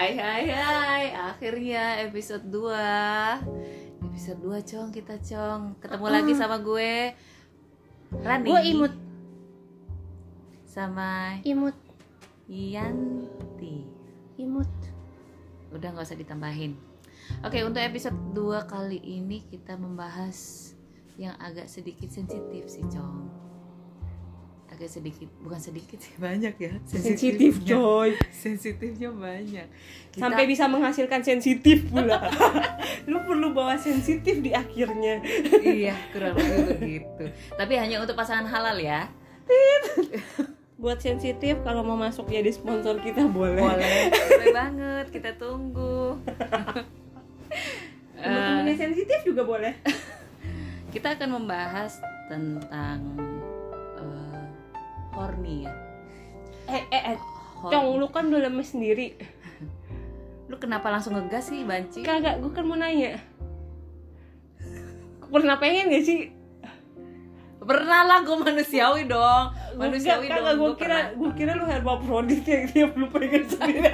Hai hai hai. Akhirnya episode 2 Episode 2 Cong kita Cong. Ketemu lagi sama gue. Rani. Gue imut, Sama imut, Yanti. Imut. Udah gak usah ditambahin. Oke untuk episode 2 kali ini kita membahas Yang agak sedikit sensitif sih Cong Agak sedikit, bukan sedikit sih banyak ya Sensitif coy. Sensitifnya banyak Kita- Sampai bisa menghasilkan sensitif pula. Lu perlu bawa sensitif di akhirnya. iya kurang lebih begitu tapi hanya untuk pasangan halal ya Buat sensitif kalau mau masuk jadi sponsor kita boleh. boleh boleh banget kita tunggu Teman-temannya sensitif juga boleh. kita akan membahas tentang eh, horny ya Eh eh eh. Cong, lu kan udah lemes sendiri. lu kenapa langsung ngegas sih banci Kagak, gue kan mau nanya. Pernah pengen gak sih? pernah lah gue manusiawi dong manusiawi Kagak, dong gue kira, gue kira lu hermaprodit yang tiap lu pengen sendiri.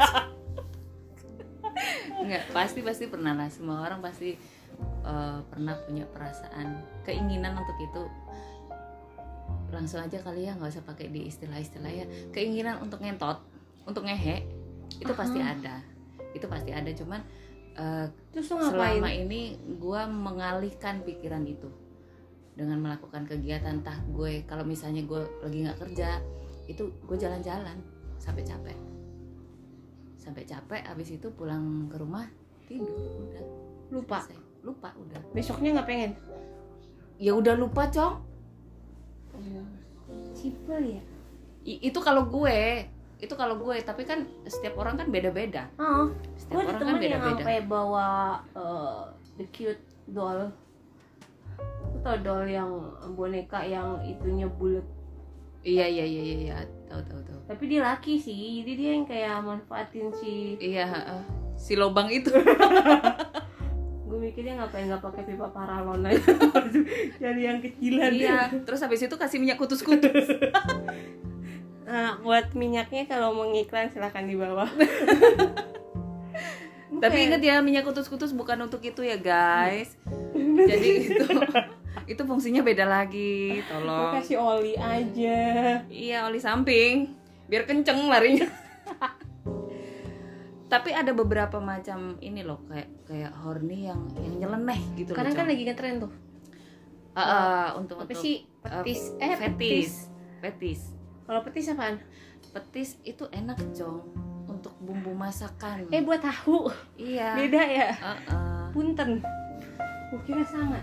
Enggak, pasti pasti pernah lah semua orang pasti eh, pernah punya perasaan keinginan untuk itu langsung aja kali ya nggak usah pakai di istilah-istilah ya keinginan untuk ngentot untuk ngehe itu pasti ada itu pasti ada cuman eh, Terus ngapain? selama ini gue mengalihkan pikiran itu dengan melakukan kegiatan entah gue kalau misalnya gue lagi nggak kerja itu gue jalan-jalan sampai capek sampai capek abis itu pulang ke rumah tidur udah Lupa. selesai. lupa udah Besoknya nggak pengen? ya udah lupa cong Simpel ya. I- itu kalau gue itu kalau gue tapi kan setiap orang kan beda-beda Oh, setiap gue orang kan yang beda-beda sampai bawa eh, the cute doll. Lu tau doll yang boneka yang itunya bulat. iya iya iya iya iya. tahu tahu tahu Tapi dia laki sih, jadi dia yang kayak manfaatin si. iya heeh. si lobang itu Gue mikirnya ngapain nggak pakai pipa paralon aja, jadi yang kecilan. iya terus habis itu kasih minyak kutus-kutus Nah, buat minyaknya kalau mau ngiklan silahkan di bawah. Tapi ingat ya minyak kutus-kutus bukan untuk itu ya guys. Jadi itu itu fungsinya beda lagi. Gue Tolong. kasih oli aja. Iya oli samping biar kenceng larinya. Tapi ada beberapa macam ini loh kayak kayak horny yang yang nyeleneh gitu loh. Sekarang kan lagi ngetren tuh. Ah, ah, untuk Apa sih? eh, Petis. Eh, petis. Fetis. Kalau petis apaan? Petis itu enak, Cong. Untuk bumbu masakan. Eh, buat tahu. iya. Beda ya? Ah, ah. Punten. Gue kira sama.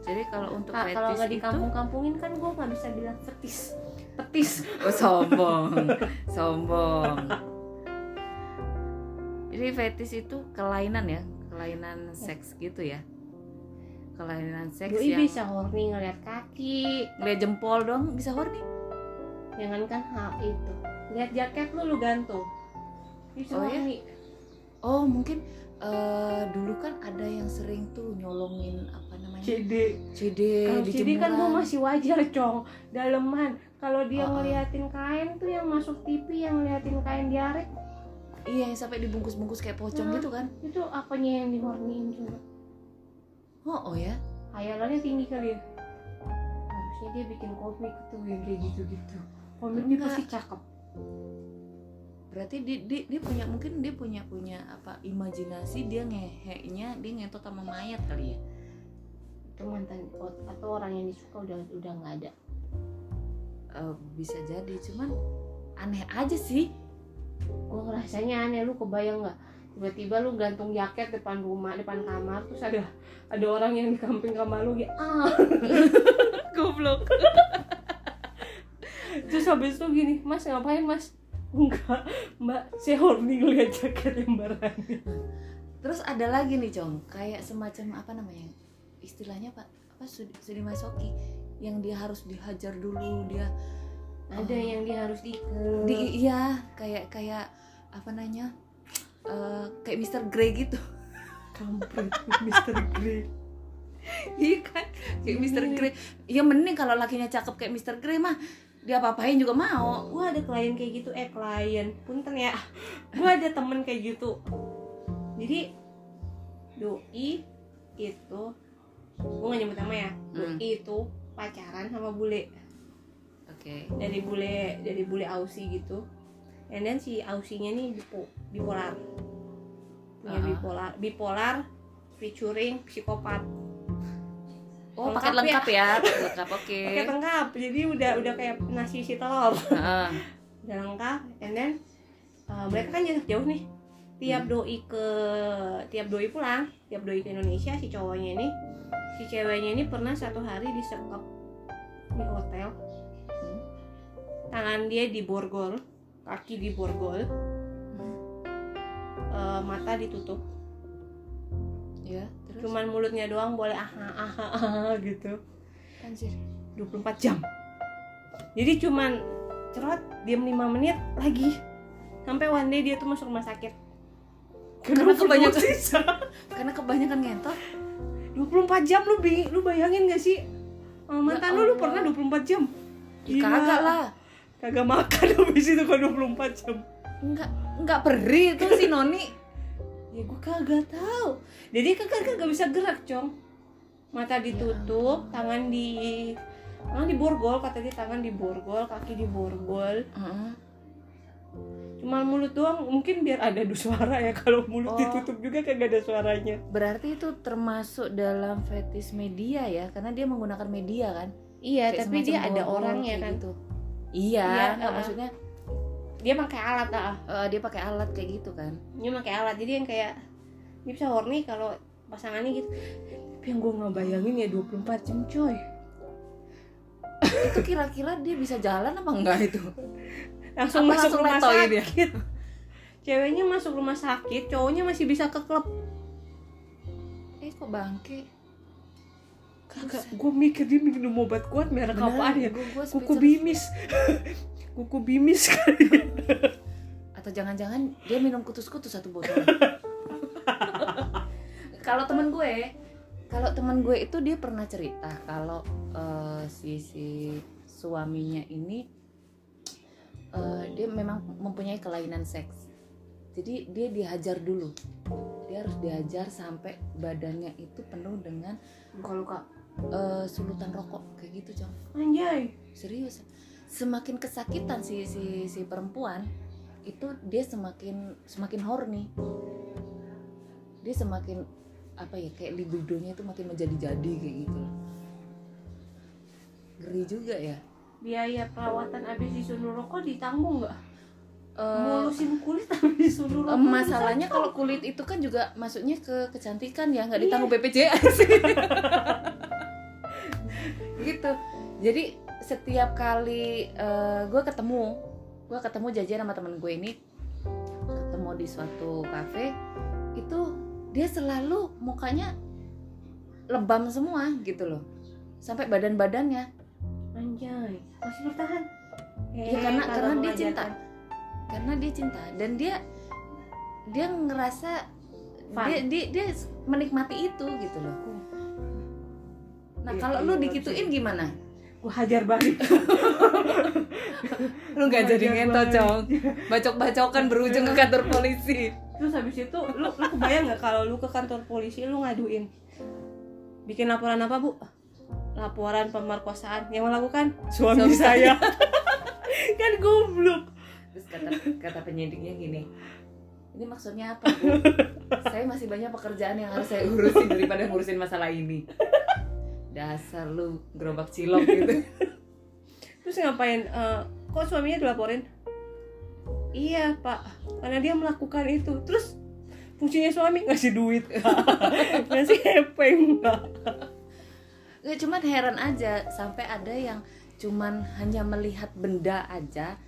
Jadi kalau untuk Kak, kalau fetis nggak di kampung-kampungin kan gue nggak bisa bilang fetis. Petis. Oh, sombong, sombong. Jadi fetis itu kelainan ya, kelainan seks gitu ya. Kelainan seks Doi yang bisa horny ngeliat kaki. ngeliat jempol doang bisa horny. Jangan kan hal itu. Lihat jaket lu lu gantung. Bisa Oh, iya? horny. Oh mungkin eh, dulu kan ada yang sering tuh nyolongin apa namanya CD. CD Kalau CD kan gue masih wajar, cong. Daleman. Kalau dia oh. ngeliatin kain tuh yang masuk TV yang ngeliatin kain diare Iya yang sampai dibungkus-bungkus kayak pocong Hah? gitu kan. itu apanya yang dihorniin coba? Oh, oh ya. Hayalannya tinggi kali ya. Harusnya dia bikin komik tuh yang kayak gitu-gitu. Komiknya Enggak. pasti cakep. Berarti dia, dia, dia punya mungkin dia punya punya apa imajinasi dia ngeheknya dia ngentot sama mayat kali ya. Itu mantan atau orang yang disuka udah udah nggak ada. Eh, bisa jadi cuman aneh aja sih Gue ngerasanya aneh lu kebayang nggak? Tiba-tiba lu gantung jaket depan rumah, depan kamar, terus ada ada orang yang di samping kamar lu ya ah. goblok Terus habis itu gini, Mas ngapain Mas? Enggak, Mbak, saya horny ngeliat jaket yang barangnya. terus ada lagi nih cong kayak semacam apa namanya istilahnya pak apa sudi, sudi masoki yang dia harus dihajar dulu dia Ada Oh. yang dia harus diikat. di iya kayak kayak apa namanya eh, kayak Mr. Grey gitu kampret Mr. Grey. iya kan kayak Mr. Grey ya mending kalau lakinya cakep kayak Mr. Grey mah dia apa-apain juga mau gue ada klien kayak gitu eh klien punten ya gue ada temen kayak gitu jadi doi itu gue gak nyebut nama ya doi Hmm. itu pacaran sama bule oke dari bule dari bule Aussie gitu and then si Aussinya nih bipo, bipolar punya Ah. bipolar bipolar featuring psikopat oh Lengkap paket ya. lengkap ya paket lengkap oke pakai lengkap jadi udah udah kayak nasi isi telur Heeh. udah lengkap and then uh, mereka kan jarak jauh nih tiap Hmm. doi ke tiap doi pulang tiap doi ke Indonesia si cowoknya ini si ceweknya ini pernah satu hari disekap di hotel. Tangan dia di borgol kaki di borgol uh, mata ditutup. Ya terus? Cuman mulutnya doang boleh aha aha aha gitu. Anjir. 24 jam. Jadi cuman cerot diam 5 menit lagi. Sampai one day dia tuh masuk rumah sakit. Karena kebanyakan- sisa? Karena kebanyakan ngentot? 24 jam lu lu bayangin gak sih? Oh, mantan lu lu Allah. pernah 24 jam? Ya, kagak lah kagak makan habis itu kalau 24 jam enggak enggak perih tuh si noni ya gue kagak tahu jadi kagak kagak bisa gerak cong mata ditutup tangan di tangan di borgol kata dia tangan di borgol kaki di borgol Heeh. Cuma mulut doang, mungkin biar ada suara ya kalau mulut Oh. ditutup juga kagak ada suaranya. berarti itu termasuk dalam fetis media ya karena dia menggunakan media kan Iya, Kayak tapi dia ada orangnya kayak kan. gitu. Iya Iya, uh-uh. maksudnya Dia pakai alat ah. eh, dia pakai alat kayak gitu kan Dia pakai alat. Jadi yang kayak dia bisa horny kalau pasangannya gitu. Tapi yang gue nggak bayangin ya 24 jam coy. itu kira-kira dia bisa jalan apa enggak itu Langsung Apa masuk langsung rumah dia? sakit. Ceweknya masuk rumah sakit, cowoknya masih bisa ke klub. eh kok bangke Kagak, gue mikir dia minum obat kuat merek apaan ya? Gua- gua Kuku bimis. Kuku bimis kali. atau jangan-jangan dia minum kutus-kutus satu botol kalau temen gue kalau temen gue itu dia pernah cerita kalau eh, si si suaminya ini eh, dia memang mempunyai kelainan seks jadi dia dihajar dulu dia harus dihajar sampai badannya itu penuh dengan Luka-luka. Eh, sulutan rokok kayak gitu cong Anjay. serius semakin kesakitan si si si perempuan itu dia semakin semakin horny dia semakin apa ya kayak libidonya itu makin menjadi-jadi kayak gitu ngeri juga ya biaya perawatan abis disundur rokok ditanggung nggak? Eh, Mulusin kulit abis disundur eh, rokok. masalahnya kalau kulit itu kan juga masuknya ke kecantikan ya nggak Iya. ditanggung BPJS gitu. Jadi setiap kali gue ketemu gue ketemu jajan sama temen gue ini ketemu di suatu kafe itu dia selalu mukanya lebam semua gitu loh. Sampai badan-badannya. Anjay, masih bertahan. ya Eh, karena karena dia cinta. karena dia cinta. Dan dia dia ngerasa Fun. dia, dia dia menikmati itu gitu loh nah Iya, kalau iya, lu nggak dikituin bisa. gimana Gua hajar balik. lu nggak jadi banget. cong bacok-bacokan berujung ke kantor polisi Terus habis itu lu, lu kebayang nggak kalau lu ke kantor polisi lu ngaduin bikin laporan apa bu? Laporan pemerkosaan yang melakukan suami, Suami saya. kan goblok. terus kata kata penyidiknya gini ini maksudnya apa bu saya masih banyak pekerjaan yang harus saya urusin daripada ngurusin masalah ini dasar lu gerobak cilok gitu Terus ngapain? Eh, kok suaminya dilaporin? Iya pak, karena dia melakukan itu. Terus fungsinya suami ngasih duit, ngasih hepeng. Nggak, cuman heran aja sampai ada yang cuman hanya melihat benda aja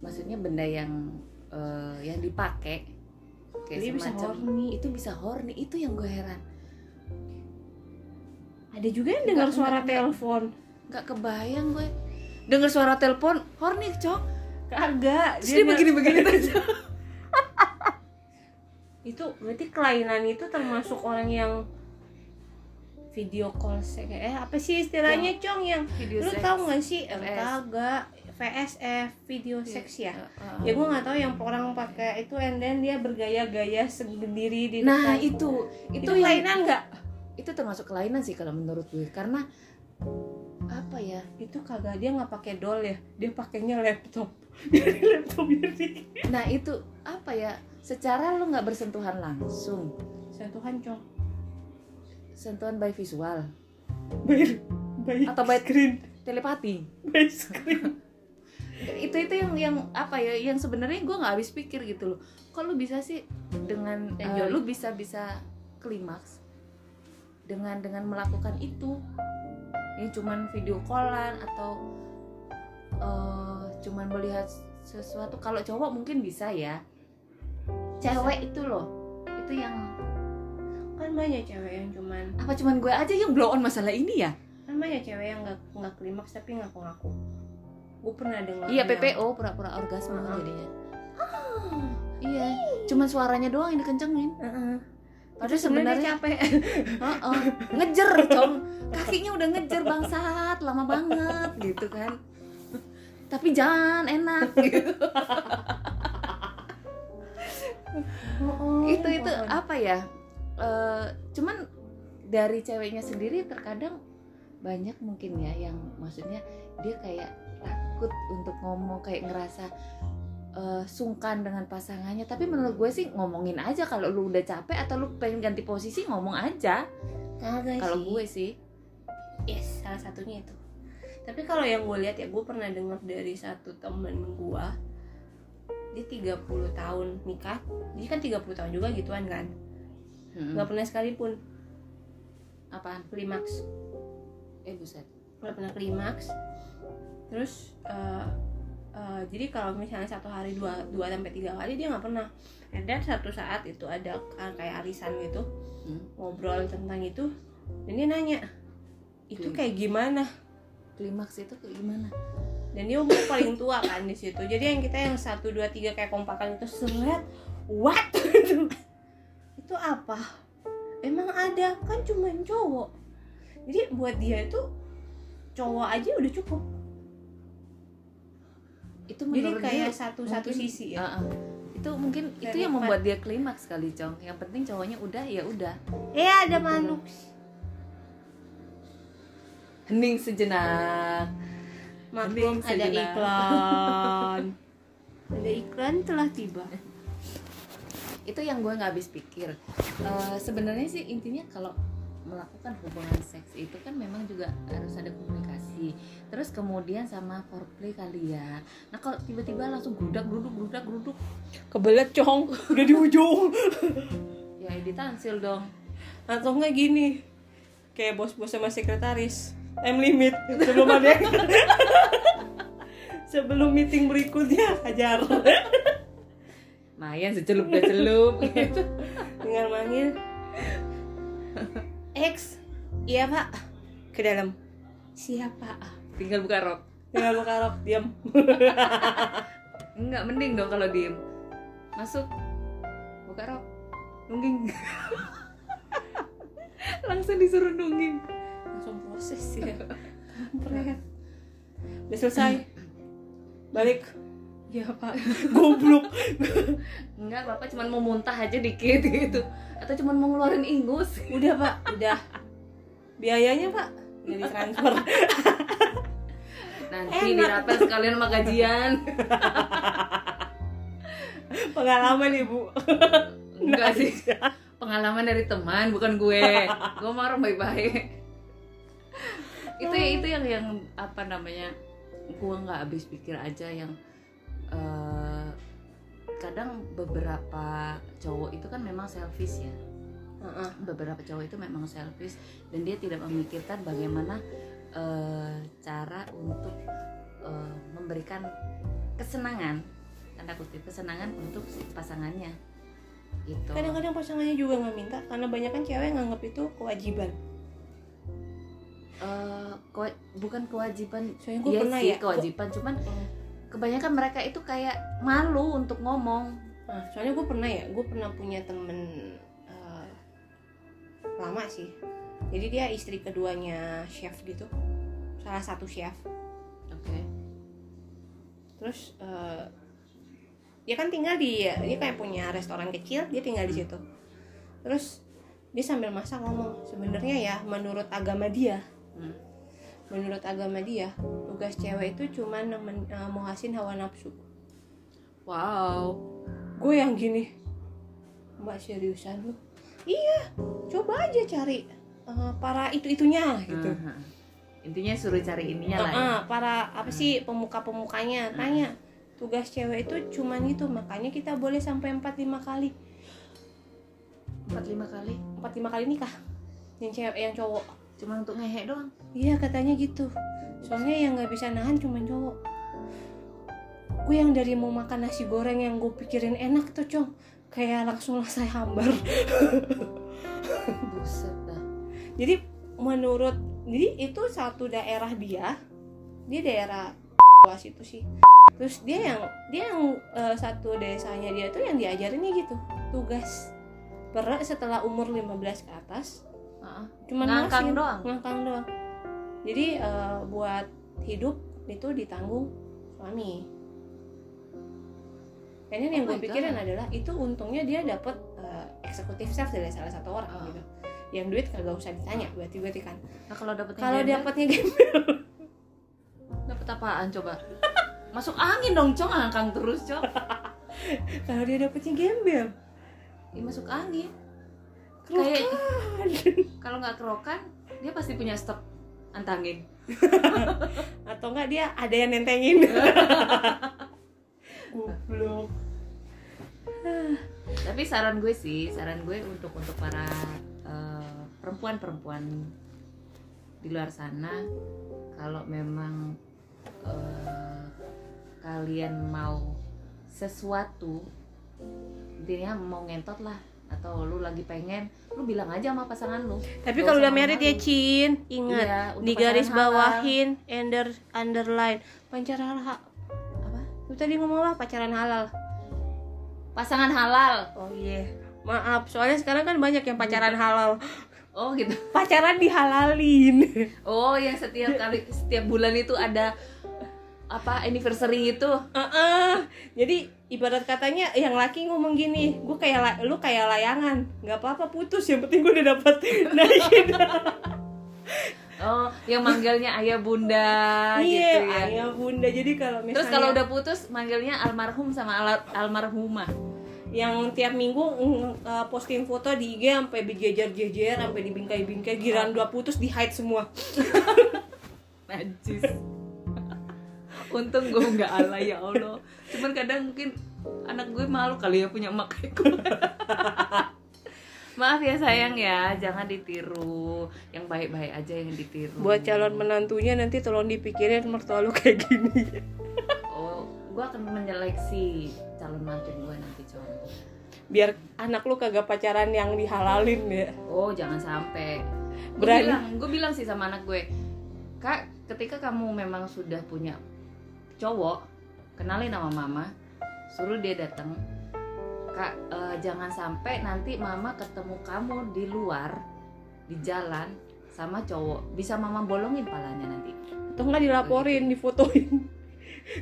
maksudnya benda yang eh, yang dipakai kayak bisa semacam horny. itu bisa horny itu yang gue heran Ada juga yang dengar suara enggak, telepon. nggak kebayang gue dengar suara telepon horny cok Kagak. terus dia begini-begini terus Itu berarti kelainan itu termasuk orang yang video call. Eh apa sih istilahnya, Cong yang video lu seks. tahu nggak sih? Eh, kagak. VSF video seks ya Uh, uh. ya gue nggak tahu yang orang pakai itu and then dia bergaya-gaya sendiri di nah itu itu, itu yang kelainan nggak itu termasuk kelainan sih kalau menurut gue karena apa ya? Itu kagak dia nggak pakai doll ya dia pakainya laptop. Jadi laptop jadi nah itu apa ya? Secara lu nggak bersentuhan langsung. Sentuhan cong sentuhan by visual. By by Atau by- screen. telepati. By screen. Itu itu yang yang apa ya? Yang sebenarnya gue nggak habis pikir gitu loh. Kok lu bisa sih dengan eh, Enjoy. lu bisa bisa klimaks dengan dengan melakukan itu. Ini cuman video callan atau eh, cuman melihat sesuatu. Kalau cowok mungkin bisa ya. Cewek itu loh. Itu yang kan banyak cewek yang cuman apa cuman gue aja yang blow on masalah ini ya? Kan banyak cewek yang nggak nggak klimaks tapi ngaku-ngaku. Gue pernah dengar iya PPO pura-pura orgasme Uh-uh. jadinya. Iya cuman suaranya doang yang dikencengin. Heeh. Padahal sebenarnya capek. Heeh. ngejer cong. Kakinya udah ngejer bangsat. Lama banget gitu kan. Tapi jangan enak gitu. Oh, itu itu pohon. apa ya? Eh, cuman dari ceweknya sendiri terkadang banyak mungkin ya yang maksudnya dia kayak takut untuk ngomong kayak ngerasa eh, sungkan dengan pasangannya. Tapi menurut gue sih ngomongin aja kalau lu udah capek atau lu pengen ganti posisi ngomong aja. Kalau gue sih. Yes salah satunya itu. Tapi kalau yang gue lihat ya gue pernah dengar dari satu temen gue dia 30 tahun nikah. Dia kan 30 tahun juga gituan kan. Nggak pernah sekalipun. Apaan? Klimaks. Eh buset. Nggak pernah klimaks. Terus eh, eh, jadi kalau misalnya satu hari dua dua sampai tiga kali dia nggak pernah. And then satu saat itu ada ah, kayak arisan gitu Hmm. ngobrol tentang itu dan dia nanya itu kayak gimana? Klimaks itu kayak gimana? Dan dia umur paling tua kan di situ. Jadi yang kita yang satu dua tiga kayak kompakan itu seret what? Itu itu apa? Emang ada kan cuma cowok. Jadi buat dia itu cowok aja udah cukup itu jadi kayak dia satu satu mungkin- sisi ya Ah, ah. itu mungkin itu Dari yang empat. membuat dia klimaks kali cong yang penting cowoknya udah ya udah eh ada Gitu. manuk hening sejenak maklum ada sejenak. iklan ada iklan telah tiba itu yang gue nggak habis pikir Eh, sebenarnya sih intinya kalau melakukan hubungan seks itu kan memang juga harus ada komunikasi. Terus kemudian sama foreplay kali ya. Nah kalau tiba-tiba langsung grudak gruduk grudak gruduk kebelet cong. Udah di ujung. Ya editansil dong. Atau enggak gini. Kayak bos-bos sama sekretaris. Time limit. Sebelum ada sebelum meeting berikutnya hajar. Mayan secelup celup. Gitu tinggal manggil X iya pak. Ke dalam. Siapa? Tinggal buka rok. Tinggal buka rok diam. Enggak, mending dong kalau diem. Masuk. Buka rok. Nungging. Langsung disuruh nungging. Langsung proses ya. Kampret. Udah selesai. Balik iya pak. Goblok. Enggak, bapak cuma mau muntah aja dikit gitu. Atau cuma mau ngeluarin ingus. Udah pak. Udah. Biayanya pak. Udah ditransfer Nanti Enak. dirapel sekalian sama gajian. Pengalaman ibu. Enggak sih. Pengalaman dari teman, bukan gue. Gue mau orang baik-baik. Itu itu yang yang apa namanya Gue nggak habis pikir aja yang eh, Kadang beberapa cowok itu kan memang selfish ya. Beberapa cowok itu memang selfish dan dia tidak memikirkan bagaimana eh, cara untuk eh, memberikan kesenangan tanda kutip kesenangan untuk si pasangannya. Gitu. Kadang-kadang pasangannya juga nggak minta karena banyak kan cewek nganggap itu kewajiban. Eh, kewa- bukan kewajiban. Soalnya gue Iya pernah sih ya kewajiban cuman Hmm. Kebanyakan mereka itu kayak malu untuk ngomong Nah, soalnya gue pernah ya, gue pernah punya temen eh, lama sih. Jadi dia istri keduanya chef gitu, salah satu chef. oke terus eh, dia kan tinggal di dia kayak punya restoran kecil dia tinggal di situ terus dia sambil masak ngomong sebenarnya ya menurut agama dia Hmm. Menurut agama dia tugas cewek itu cuma nemen, eh, hawa nafsu. Wow. Gue yang gini. Mbak seriusan lu? Iya coba aja cari eh, para itu itunya gitu. Aha. intinya suruh cari ininya lah ya. Ah, para apa sih pemuka pemukanya tanya tugas cewek itu cuman itu makanya kita boleh sampai 4-5 kali. Empat lima kali? 4-5 kali nikah yang cewek yang cowok. Cuma untuk ngehe doang iya katanya gitu. Soalnya yang nggak bisa nahan cuman cowok. Gue yang dari mau makan nasi goreng yang gue pikirin enak tuh cong. Kayak langsung saya hambar. Buset dah. Jadi menurut jadi itu satu daerah dia. Dia daerah luas itu sih. Terus dia yang dia yang eh, satu desanya dia tuh yang diajarinnya gitu. Tugas berat setelah umur 15 ke atas. Heeh. cuman Ngangkang doang? ngangkang doang jadi eh, buat hidup itu ditanggung suami. Dan ini yang Oh gue my pikirin God. adalah itu untungnya dia dapat eksekutif chef dari salah satu orang Oh. gitu. Yang duit kagak usah ditanya berarti berarti kan. Nah kalau dapetnya kalau dapatnya gembel. Dapet apaan coba? Masuk angin dong cong angkang terus cong kalau dia dapatnya gembel. Ih, masuk angin. Kerokan. Kayak- kalau nggak kerokan dia pasti punya stok antangin. Atau enggak dia ada yang nentengin. Goblok. Tapi saran gue sih saran gue untuk untuk para eh, perempuan-perempuan di luar sana kalau memang eh, kalian mau sesuatu intinya mau ngentot lah atau lu lagi pengen lu bilang aja sama pasangan lu. Tapi kalau udah married ya. Cin. Ingat Iya, di garis halal. bawahin under underline. Pacaran halal apa? Lu tadi ngomong apa? Pacaran halal. Pasangan halal. Oh iya. Maaf soalnya sekarang kan banyak yang pacaran halal. Oh gitu. Pacaran dihalalin. Oh yang setiap kali setiap bulan itu ada apa anniversary itu? Heeh. jadi ibarat katanya yang laki ngomong gini gue kayak lu kayak layangan. Nggak apa-apa putus yang penting gue udah dapet naikin. Oh yang manggilnya ayah bunda iya gitu ya. ayah bunda. Jadi kalau misalnya terus kalau udah putus manggilnya almarhum sama al- almarhumah. Yang tiap minggu uh, posting foto di IG sampai berjejer-jejer sampai dibingkai-bingkai giran dua putus di hide semua. Najis untung gue nggak alay ya allah. Cuman kadang mungkin anak gue malu kali ya punya emak kayak gue maaf ya sayang ya. Jangan ditiru. Yang baik-baik aja yang ditiru. Buat calon menantunya nanti tolong dipikirin mertua lu kayak gini. Oh gue akan menyeleksi calon mantu gue nanti contoh biar anak lu kagak pacaran yang dihalalin ya. Oh jangan sampai. Gue Berani. bilang, gue bilang sih sama anak gue, kak, ketika kamu memang sudah punya cowok, kenalin nama mama, suruh dia datang. Kak, eh, jangan sampai nanti mama ketemu kamu di luar, di jalan sama cowok, bisa mama bolongin palanya nanti. atau nggak dilaporin difotoin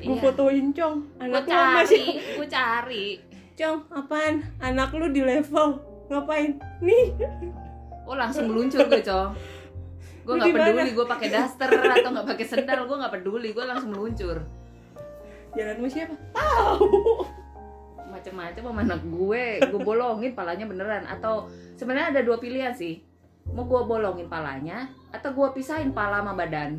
gue Iya. fotoin cong anak lu cari, masih gue cari. cong apaan anak lu di level ngapain nih Oh langsung meluncur gue cong. Gue nggak peduli gue pakai daster atau nggak pakai sendal, gue nggak peduli, gue langsung meluncur. Jalan sama siapa? Tahu. Macam-macam sama anak gue. Gue bolongin palanya beneran. Atau sebenarnya ada dua pilihan sih. Mau gue bolongin palanya atau gue pisahin pala sama badan.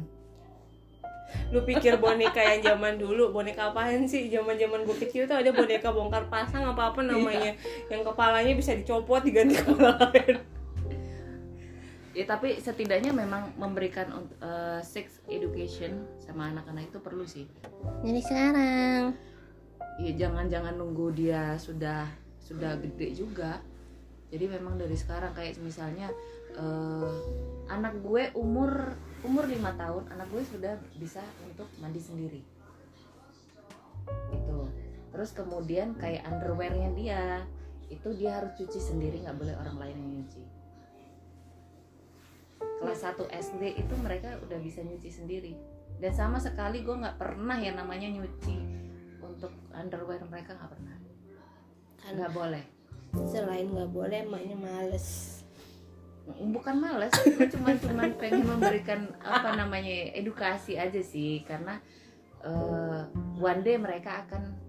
Lu pikir boneka yang zaman dulu boneka apaan sih? Zaman zaman gue kecil tuh ada boneka bongkar pasang apa apa namanya yang kepalanya bisa dicopot diganti kepala lain ya tapi setidaknya memang memberikan uh, sex education sama anak-anak itu perlu sih. Jadi sekarang. Ya jangan-jangan nunggu dia sudah sudah gede juga. Jadi memang dari sekarang kayak misalnya eh, anak gue umur umur lima tahun anak gue sudah bisa untuk mandi sendiri. Itu terus kemudian kayak underwearnya dia itu dia harus cuci sendiri nggak boleh orang lain yang nyuci kelas 1 SD itu mereka udah bisa nyuci sendiri. Dan sama sekali gue nggak pernah yang namanya nyuci untuk underwear mereka nggak pernah. Kan nggak boleh. selain nggak boleh emaknya males. Bukan males gue cuma cuma pengen memberikan apa namanya edukasi aja sih. Karena eh, one day mereka akan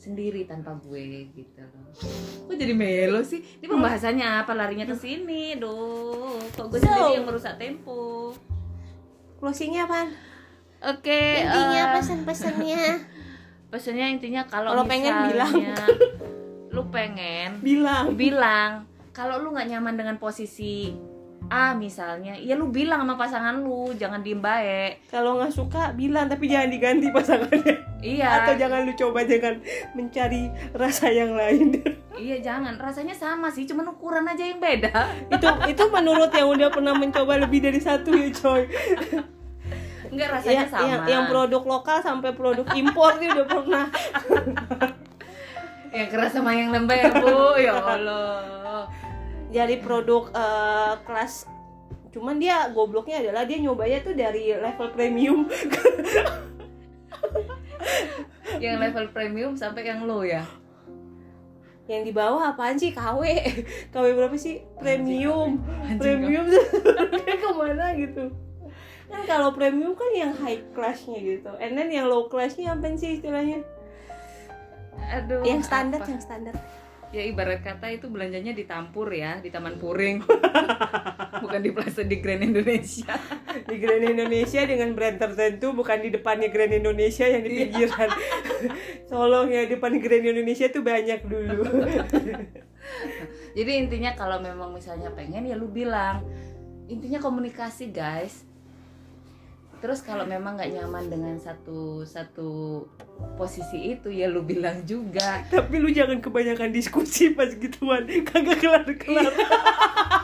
sendiri tanpa gue gitu. Loh kok jadi melo sih? Ini pembahasannya apa? Larinya ke sini duh. Kok gue So- sendiri yang merusak tempo? Closingnya apa oke intinya eh, pesan-pesannya. Pesannya intinya kalau Kalau pengen bilang. lu pengen bilang. bilang kalau lu nggak nyaman dengan posisi A misalnya ya lu bilang sama pasangan lu jangan diem baik kalau nggak suka bilang tapi jangan diganti pasangannya. Iya. Atau jangan lu coba jangan mencari rasa yang lain. Iya jangan. Rasanya sama sih cuman ukuran aja yang beda. Itu itu menurut yang udah pernah mencoba lebih dari satu ya coy. Enggak rasanya yang, sama. yang, yang produk lokal sampai produk impor dia udah pernah. Yang keras sama yang lembek bu. Ya allah jadi produk eh, kelas cuman dia gobloknya adalah dia nyobanya tuh dari level premium. Yang level premium sampai yang low ya? Yang di bawah apaan sih? KW KW berapa sih? Premium. Anjing, premium. Tuh ke mana gitu? Kan kalau premium kan yang high classnya gitu. And then yang low classnya apa sih istilahnya? Aduh yang standar apa? yang standar ya ibarat kata itu belanjanya di Tampur ya di Taman Puring. Bukan di Plaza di Grand Indonesia. Di Grand Indonesia dengan brand tertentu bukan di depannya Grand Indonesia yang di pinggiran. Tolong ya depan Grand Indonesia tuh banyak dulu. Jadi intinya kalau memang misalnya pengen ya lu bilang. Intinya komunikasi guys terus kalau memang nggak nyaman dengan satu satu posisi itu ya lu bilang juga. Tapi lu jangan kebanyakan diskusi pas gituan. Kagak kelar kelar